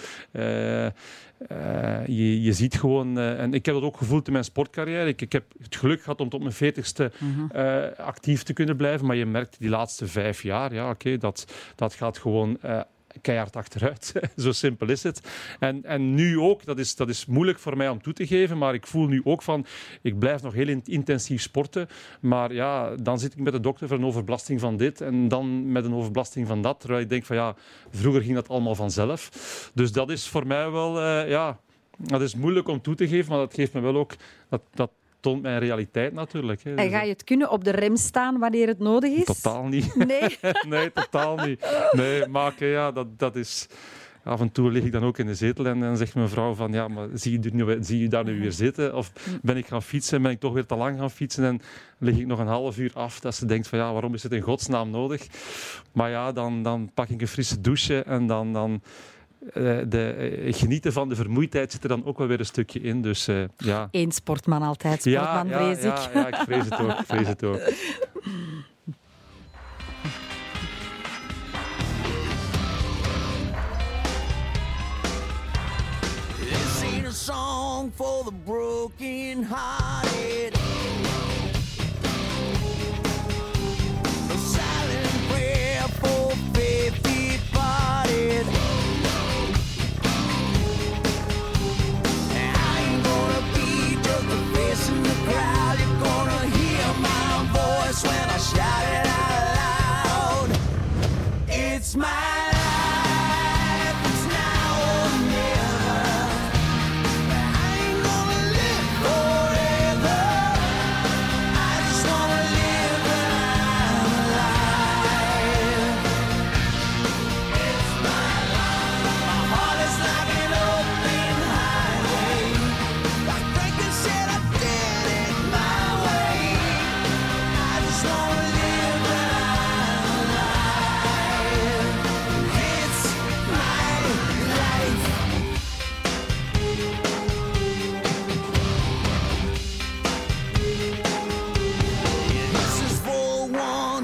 eh, je, je ziet gewoon, eh, en ik heb dat ook gevoeld in mijn sportcarrière. Ik, ik heb het geluk gehad om tot mijn veertigste eh actief te kunnen blijven. Maar je merkt die laatste vijf jaar, ja, oké, dat, dat gaat gewoon keihard achteruit. Zo simpel is het. En, en nu ook, dat is, dat is moeilijk voor mij om toe te geven. Maar ik voel nu ook van, ik blijf nog heel in- intensief sporten. Maar ja, dan zit ik met de dokter voor een overbelasting van dit. En dan met een overbelasting van dat. Terwijl ik denk van, ja, vroeger ging dat allemaal vanzelf. Dus dat is voor mij wel, eh, ja, dat is moeilijk om toe te geven, maar dat geeft me wel ook, dat, dat toont mijn realiteit natuurlijk. Hè. En ga je het kunnen op de rem staan wanneer het nodig is? Totaal niet. Nee. nee, totaal niet. Nee, oké, ja, dat, dat is... Af en toe lig ik dan ook in de zetel en dan zegt mijn vrouw van ja, maar zie je, nu, zie je daar nu weer zitten? Of ben ik gaan fietsen en ben ik toch weer te lang gaan fietsen en lig ik nog een half uur af dat ze denkt van ja, waarom is het in godsnaam nodig? Maar ja, dan, dan pak ik een frisse douche en dan... dan eh, de, eh, genieten van de vermoeidheid zit er dan ook wel weer een stukje in. Dus eh, ja. Eén sportman altijd sportman, ja, vrees ja, ik. ja, ik vrees het ook. Ik vrees het ook. This ain't a song for the broken hearted. My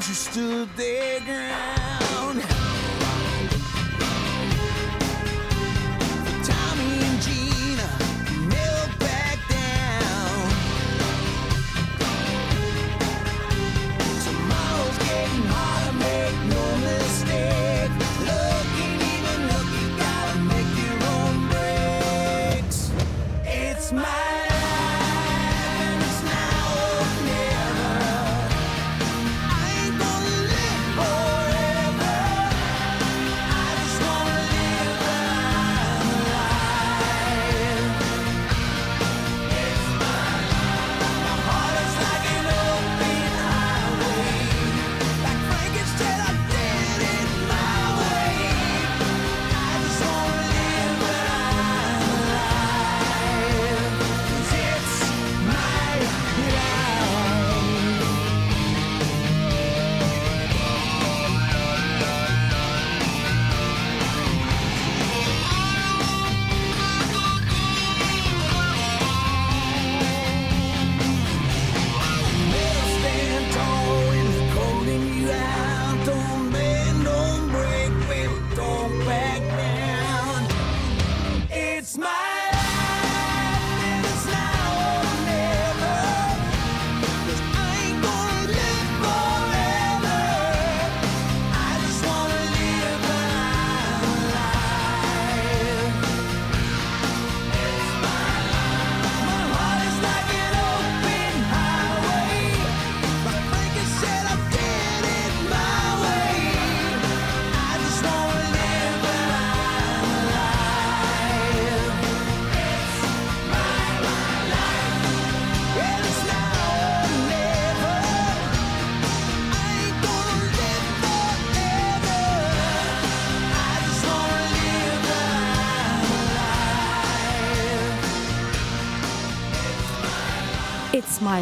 who stood their ground.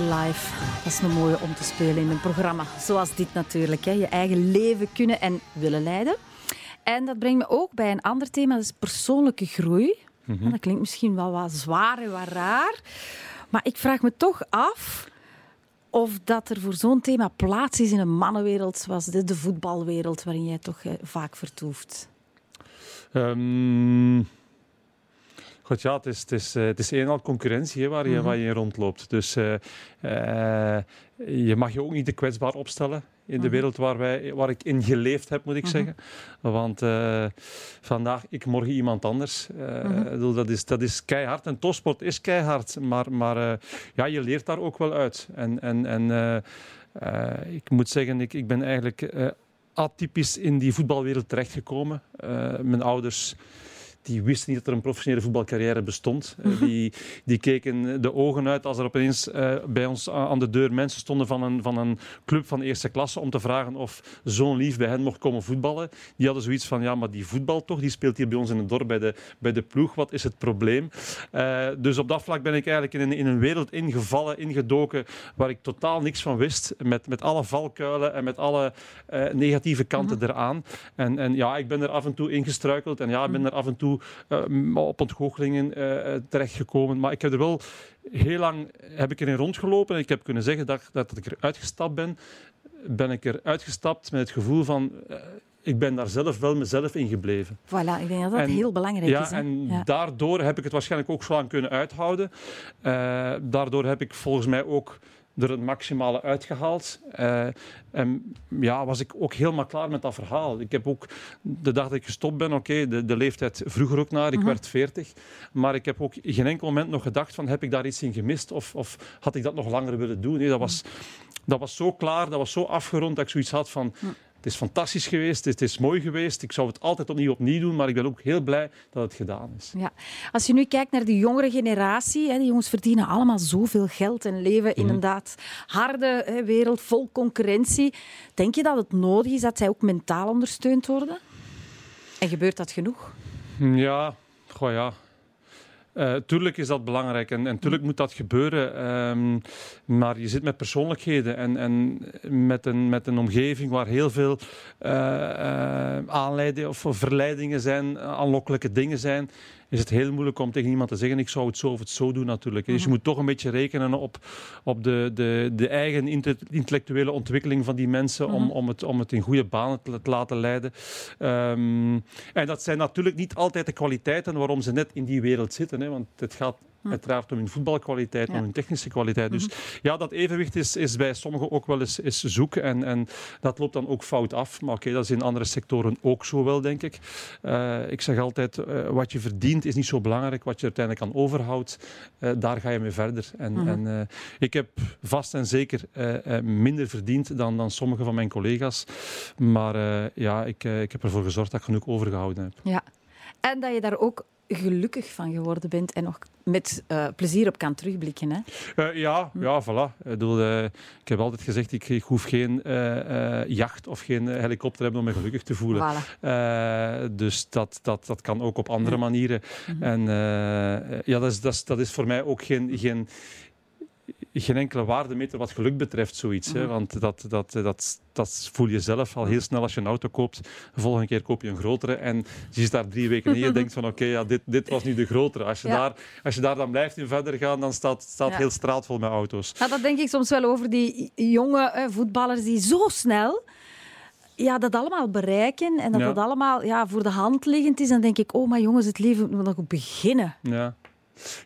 Life. Dat is een mooie om te spelen in een programma zoals dit natuurlijk. Hè. Je eigen leven kunnen en willen leiden. En dat brengt me ook bij een ander thema, dat is persoonlijke groei. Ja, Dat klinkt misschien wel wat zwaar en wat raar. Maar ik vraag me toch af of dat er voor zo'n thema plaats is in een mannenwereld zoals de, de voetbalwereld, waarin jij toch eh, vaak vertoeft. Ehm, God, ja, het is, het is, eh, het is een en al concurrentie hè, waar, je, Mhm. waar je in rondloopt. Dus eh, eh, je mag je ook niet te kwetsbaar opstellen in de Mhm. wereld waar, wij, waar ik in geleefd heb, moet ik Mhm. zeggen. Want vandaag ik, morgen iemand anders. Dat, is, dat is keihard. En topsport is keihard. Maar, maar ja, je leert daar ook wel uit. En, en, en ik moet zeggen, ik, ik ben eigenlijk atypisch in die voetbalwereld terechtgekomen. Mijn ouders die wisten niet dat er een professionele voetbalcarrière bestond. Eh, die, die keken de ogen uit als er opeens eh, bij ons a- aan de deur mensen stonden van een, van een club van eerste klasse om te vragen of zo'n lief bij hen mocht komen voetballen. Die hadden zoiets van, ja, maar die voetbal toch, die speelt hier bij ons in het dorp bij de, bij de ploeg. Wat is het probleem? Eh, dus op dat vlak ben ik eigenlijk in een, in een wereld ingevallen, ingedoken, waar ik totaal niks van wist. Met, met alle valkuilen en met alle eh, negatieve kanten eraan. En, en ja, ik ben er af en toe ingestruikeld en ja, ik ben er af en toe eh, op ontgoochelingen eh, eh, terechtgekomen. Maar ik heb er wel heel lang heb ik erin rondgelopen en ik heb kunnen zeggen dat, dat ik er uitgestapt ben. Ben ik er uitgestapt met het gevoel van... eh, ik ben daar zelf wel mezelf in gebleven. Voilà, ik denk dat dat En- heel belangrijk Ja, is. Hè? en Ja. daardoor heb ik het waarschijnlijk ook zo lang kunnen uithouden. Daardoor heb ik volgens mij ook er het maximale uitgehaald. Eh, en ja, was ik ook helemaal klaar met dat verhaal. Ik heb ook de dag dat ik gestopt ben, oké, de, de leeftijd vroeger ook naar, ik Mhm. werd 40. Maar ik heb ook geen enkel moment nog gedacht van, heb ik daar iets in gemist? Of, of had ik dat nog langer willen doen? Nee, dat was, dat was zo klaar, dat was zo afgerond dat ik zoiets had van... Het is fantastisch geweest, het is mooi geweest. Ik zou het altijd opnieuw opnieuw doen, maar ik ben ook heel blij dat het gedaan is. Ja. Als je nu kijkt naar de jongere generatie, hè, die jongens verdienen allemaal zoveel geld en leven Mhm. inderdaad harde hè, wereld vol concurrentie. Denk je dat het nodig is dat zij ook mentaal ondersteund worden? En gebeurt dat genoeg? Ja, goh ja. Eh, tuurlijk is dat belangrijk en, en tuurlijk moet dat gebeuren. ehm, maar je zit met persoonlijkheden en, en met, een, met een omgeving waar heel veel eh, eh, aanleidingen of verleidingen zijn, aanlokkelijke dingen zijn. Is het heel moeilijk om tegen iemand te zeggen: Ik zou het zo of het zo doen, natuurlijk. Dus je moet toch een beetje rekenen op, op de, de, de eigen inte- intellectuele ontwikkeling van die mensen. om, om, het, om het in goede banen te, te laten leiden. Ehm, en dat zijn natuurlijk niet altijd de kwaliteiten waarom ze net in die wereld zitten. Hè, want het gaat uiteraard om hun voetbalkwaliteit, Ja. om hun technische kwaliteit. Dus ja, dat evenwicht is, is bij sommigen ook wel eens is zoek. En, en dat loopt dan ook fout af. Maar oké, dat is in andere sectoren ook zo wel, denk ik. Eh, ik zeg altijd, eh, wat je verdient is niet zo belangrijk. Wat je uiteindelijk aan overhoudt, eh, daar ga je mee verder. En, en eh, ik heb vast en zeker minder verdiend dan, dan sommige van mijn collega's. Maar ja, ik, ik heb ervoor gezorgd dat ik genoeg overgehouden heb. Ja. En dat je daar ook gelukkig van geworden bent en nog met eh, plezier op kan terugblikken. Hè? Eh, ja, ja, voilà. Ik, bedoel, eh, ik heb altijd gezegd, ik, ik hoef geen jacht of geen helikopter hebben om me gelukkig te voelen. Voilà. Dus dat, dat, dat kan ook op andere Ja. manieren. Mhm. En ja, dat is, dat, is, dat is voor mij ook geen, geen, geen enkele waardemeter wat geluk betreft, zoiets. Hè? Mhm. Want dat, dat, dat, dat voel je zelf al heel snel als je een auto koopt. De volgende keer koop je een grotere en je zit daar drie weken in en je denkt van oké, ja, dit, dit was nu de grotere. Als je, Ja. daar, als je daar dan blijft in verder gaan, dan staat het staat Ja. heel straatvol met auto's. Nou, dat denk ik soms wel over die jonge eh, voetballers die zo snel ja, dat allemaal bereiken en dat Ja. dat allemaal ja, voor de hand liggend is. Dan denk ik, oh maar jongens, het leven moet nog beginnen. Ja.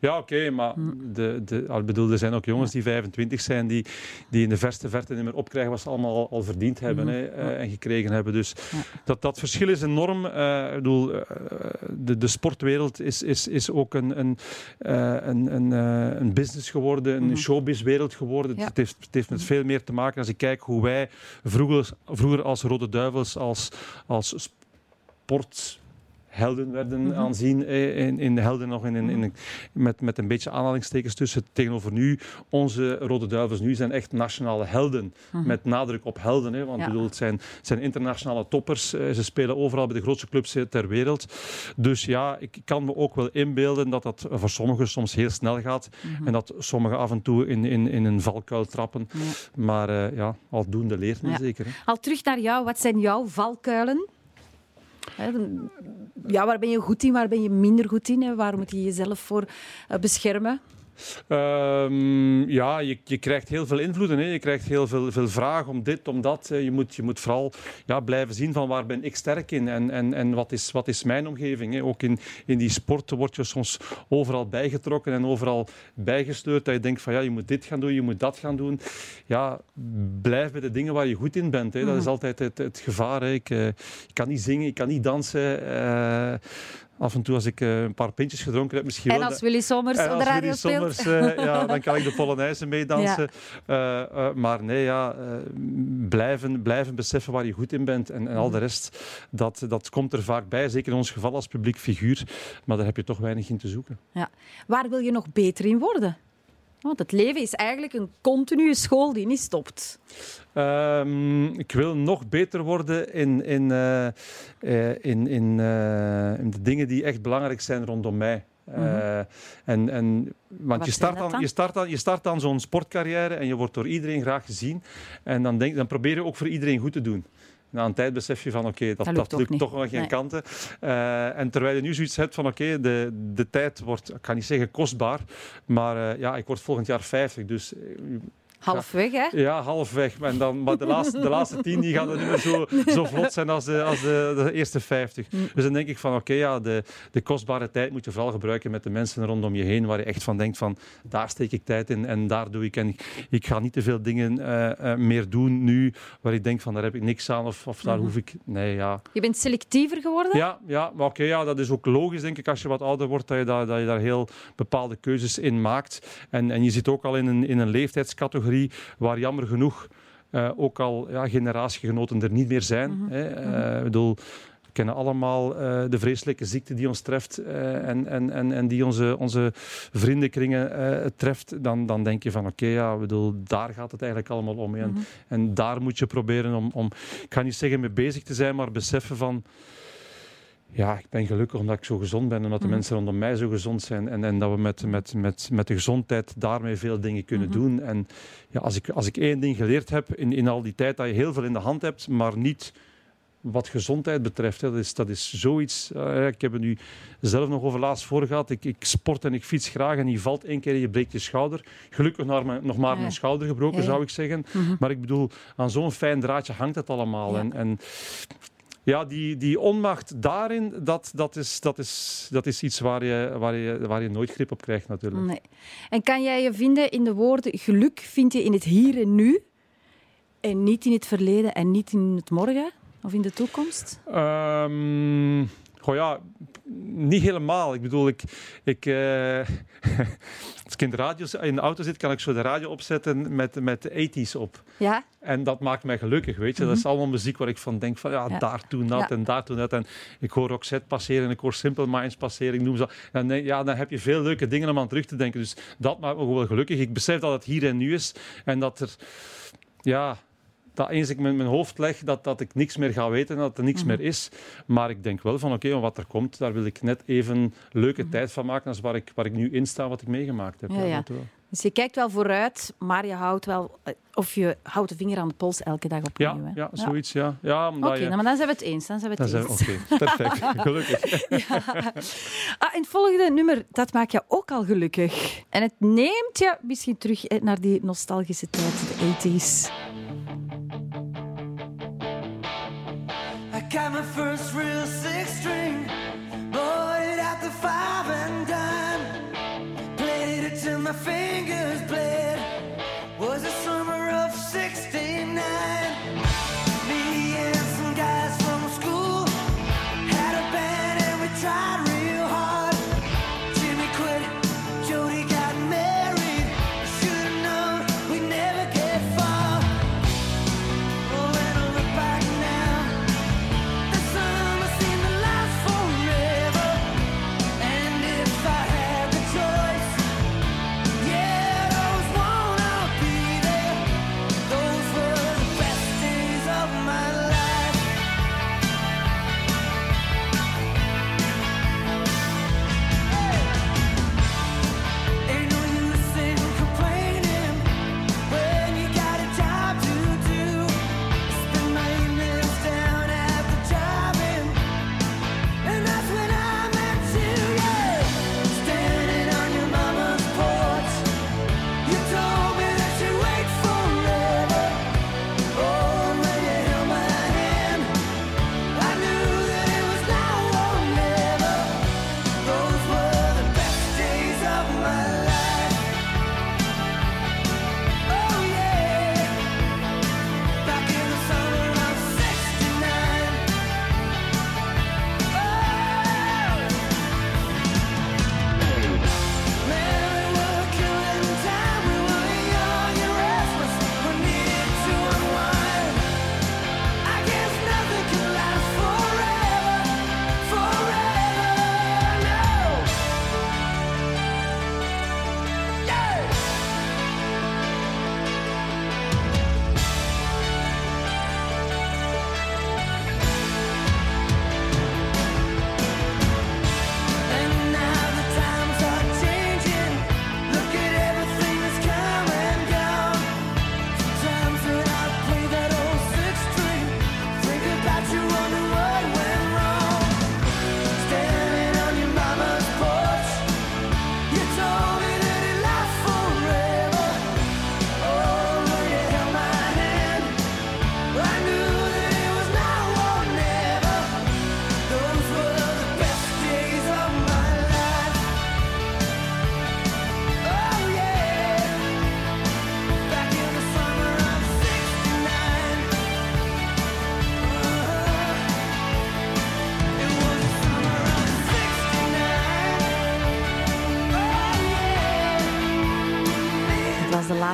Ja, oké, maar Hm. de, de, al bedoel, er zijn ook jongens die 25 zijn die, die in de verste verte niet meer opkrijgen wat ze allemaal al, al verdiend hebben hè, eh, en gekregen hebben. Dus Ja. dat, dat verschil is enorm. Eh, ik bedoel, eh, de, de sportwereld is, is, is ook een, een, een, een, een business geworden, een Mhm. showbizwereld geworden. Ja. Het, heeft, het heeft met veel meer te maken als ik kijk hoe wij vroeger, vroeger als Rode Duivels, als, als sporthelden werden Mhm. aanzien. eh, In, in de helden nog in, in, in, met, met een beetje aanhalingstekens tussen tegenover nu. Onze Rode Duivels nu zijn echt nationale helden. Mhm. Met nadruk op helden. Hè, want Ja. bedoel, het zijn, zijn internationale toppers. Eh, Ze spelen overal bij de grootste clubs eh, ter wereld. Dus ja, ik kan me ook wel inbeelden dat dat voor sommigen soms heel snel gaat. Mhm. En dat sommigen af en toe in, in, in een valkuil trappen. Maar eh, ja, aldoende leert men Ja. zeker. Hè. Al terug naar jou, wat zijn jouw valkuilen? Ja, waar ben je goed in, waar ben je minder goed in? Waar moet je jezelf voor eh, beschermen? Ehm, ja, je, je krijgt heel veel invloeden. Hè. Je krijgt heel veel, veel vragen om dit, om dat. Je moet, je moet vooral ja, blijven zien van waar ben ik sterk in en, en, en wat, is, wat is mijn omgeving. Hè. Ook in, in die sport word je soms overal bijgetrokken en overal bijgestuurd. Dat je denkt van ja, je moet dit gaan doen, je moet dat gaan doen. Ja, blijf bij de dingen waar je goed in bent. Hè. Dat is altijd het, het gevaar. Hè. Ik, eh, ik kan niet zingen, ik kan niet dansen. Eh, af en toe als ik eh, een paar pintjes gedronken heb, misschien En als Willy Sommers op de radio. Sommers, eh, ja, dan kan ik de Polonaise meedansen. Eh, maar nee, ja, blijven, blijven beseffen waar je goed in bent. En, en al de rest, dat, dat komt er vaak bij. Zeker in ons geval als publiek figuur. Maar daar heb je toch weinig in te zoeken. Ja. Waar wil je nog beter in worden? Want het leven is eigenlijk een continue school die niet stopt. Ehm, ik wil nog beter worden in, in, eh, eh, in, in, eh, in de dingen die echt belangrijk zijn rondom mij. Eh, en, en, want je start, dan, je, start dan, je start dan zo'n sportcarrière en je wordt door iedereen graag gezien. En dan, denk, dan probeer je ook voor iedereen goed te doen. Na een tijd besef je van oké, dat, Dat dat lukt toch wel geen Nee. kanten. En terwijl je nu zoiets hebt van oké, de, de tijd wordt, ik kan niet zeggen kostbaar, maar ja, ik word volgend jaar 50. Dus Halfweg, hè? ja, halfweg. En dan, maar de laatste, de laatste tien die gaan er niet meer zo, zo vlot zijn als de, als de, de eerste vijftig. Dus dan denk ik van oké, ja, de, de kostbare tijd moet je vooral gebruiken met de mensen rondom je heen, waar je echt van denkt van daar steek ik tijd in en daar doe ik. En ik, ik ga niet te veel dingen eh, eh, meer doen nu waar ik denk van daar heb ik niks aan of, of daar hoef ik... Nee, ja. Je bent selectiever geworden? Ja, ja maar oké, ja, dat is ook logisch, denk ik, als je wat ouder wordt, dat je daar, dat je daar heel bepaalde keuzes in maakt. En, en je zit ook al in een, in een leeftijdscategorie waar jammer genoeg eh, ook al ja, generatiegenoten er niet meer zijn. hè. Eh, ik bedoel, we kennen allemaal eh, de vreselijke ziekte die ons treft eh, en, en, en, en die onze, onze vriendenkringen eh, treft. Dan, dan denk je van oké, ja, bedoel, daar gaat het eigenlijk allemaal om. hè. En, en daar moet je proberen om, om, ik ga niet zeggen mee bezig te zijn, maar beseffen van ja, ik ben gelukkig omdat ik zo gezond ben en omdat de mensen rondom mij zo gezond zijn. En, en dat we met, met, met, met de gezondheid daarmee veel dingen kunnen doen. En ja, als, ik, als ik één ding geleerd heb in, in al die tijd, dat je heel veel in de hand hebt, maar niet wat gezondheid betreft. Hè. Dat, is, dat is zoiets. eh, ik heb het nu zelf nog over laatst voor gehad. Ik, ik sport en ik fiets graag en je valt één keer en je breekt je schouder. Gelukkig nog maar, nog maar Ja. mijn schouder gebroken, Ja, ja. zou ik zeggen. Maar ik bedoel, aan zo'n fijn draadje hangt het allemaal. En, en ja, die, die onmacht daarin, dat, dat, is, dat, is, dat is iets waar je, waar, je, waar je nooit grip op krijgt natuurlijk. Nee. En kan jij je vinden in de woorden geluk vind je in het hier en nu en niet in het verleden en niet in het morgen of in de toekomst? Ehm, goh ja, niet helemaal. Ik bedoel, ik, ik, eh, als ik in de, radio, in de auto zit, kan ik zo de radio opzetten met, met de 80s op. Ja? En dat maakt mij gelukkig, weet je. Dat is allemaal muziek waar ik van denk van, ja, Mhm. Ja. daar toen dat Ja. en daar toen dat. En ik hoor Roxette passeren en ik hoor Simple Minds passeren, ik noem ze. En dan, ja, dan heb je veel leuke dingen om aan terug te denken. Dus dat maakt me gewoon gelukkig. Ik besef dat het hier en nu is en dat er, ja... Dat eens ik met mijn hoofd leg, dat, dat ik niks meer ga weten, dat er niks Mhm. meer is. Maar ik denk wel van, oké, maar wat er komt, daar wil ik net even leuke Mhm. tijd van maken als waar ik, waar ik nu in sta, wat ik meegemaakt heb. Ja, ja. Dus je kijkt wel vooruit, maar je houdt wel, eh, of je houdt de vinger aan de pols elke dag opnieuw. ja, ja, zoiets, ja. ja Oké, je- nou, maar dan zijn we het eens. Dan zijn we het eens. Oké, perfect. Gelukkig. Ah, en het volgende nummer, dat maakt je ook al gelukkig. En het neemt je misschien terug eh, naar die nostalgische tijd, de 80s.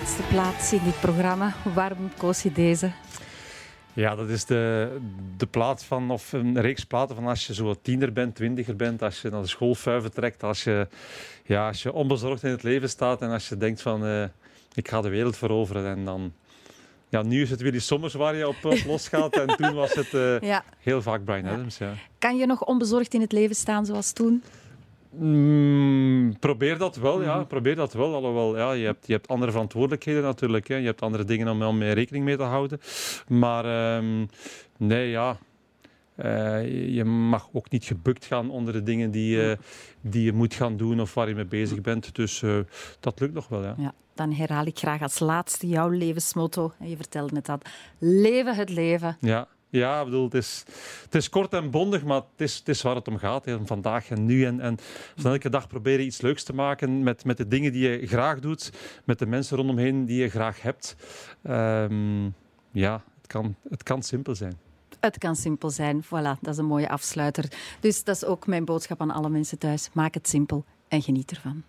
Laatste plaats in dit programma. Waarom koos je deze? Ja, dat is de, de plaat van, of een reeks platen van als je zo tiener bent, twintiger bent, als je naar de schoolfuiven trekt, als je, ja, als je onbezorgd in het leven staat en als je denkt van, eh, ik ga de wereld veroveren. En dan, ja, nu is het Willy Sommers waar je op, op losgaat en toen was het eh, Ja. heel vaak Brian Adams, ja. Kan je nog onbezorgd in het leven staan zoals toen? Mm, probeer dat wel, ja. Mhm. Probeer dat wel. Alhoewel, ja, je, hebt, je hebt andere verantwoordelijkheden natuurlijk. Hè. Je hebt andere dingen om, om mee rekening mee te houden. Maar ehm, nee, ja. Eh, je- mag ook niet gebukt gaan onder de dingen die, je- die je moet gaan doen of waar je mee bezig bent. Dus eh, dat lukt nog wel, ja. Ja, dan herhaal ik graag als laatste jouw levensmotto. En je vertelde het al. Leven het leven. Ja, ja ik bedoel, het is, het is kort en bondig, maar het is, het is waar het om gaat. hè. Vandaag en nu. En, en van elke dag proberen iets leuks te maken met, met de dingen die je graag doet, met de mensen rondomheen die je graag hebt. Ehm, ja, het kan, het kan simpel zijn. Het kan simpel zijn. Voilà, dat is een mooie afsluiter. Dus dat is ook mijn boodschap aan alle mensen thuis. Maak het simpel en geniet ervan.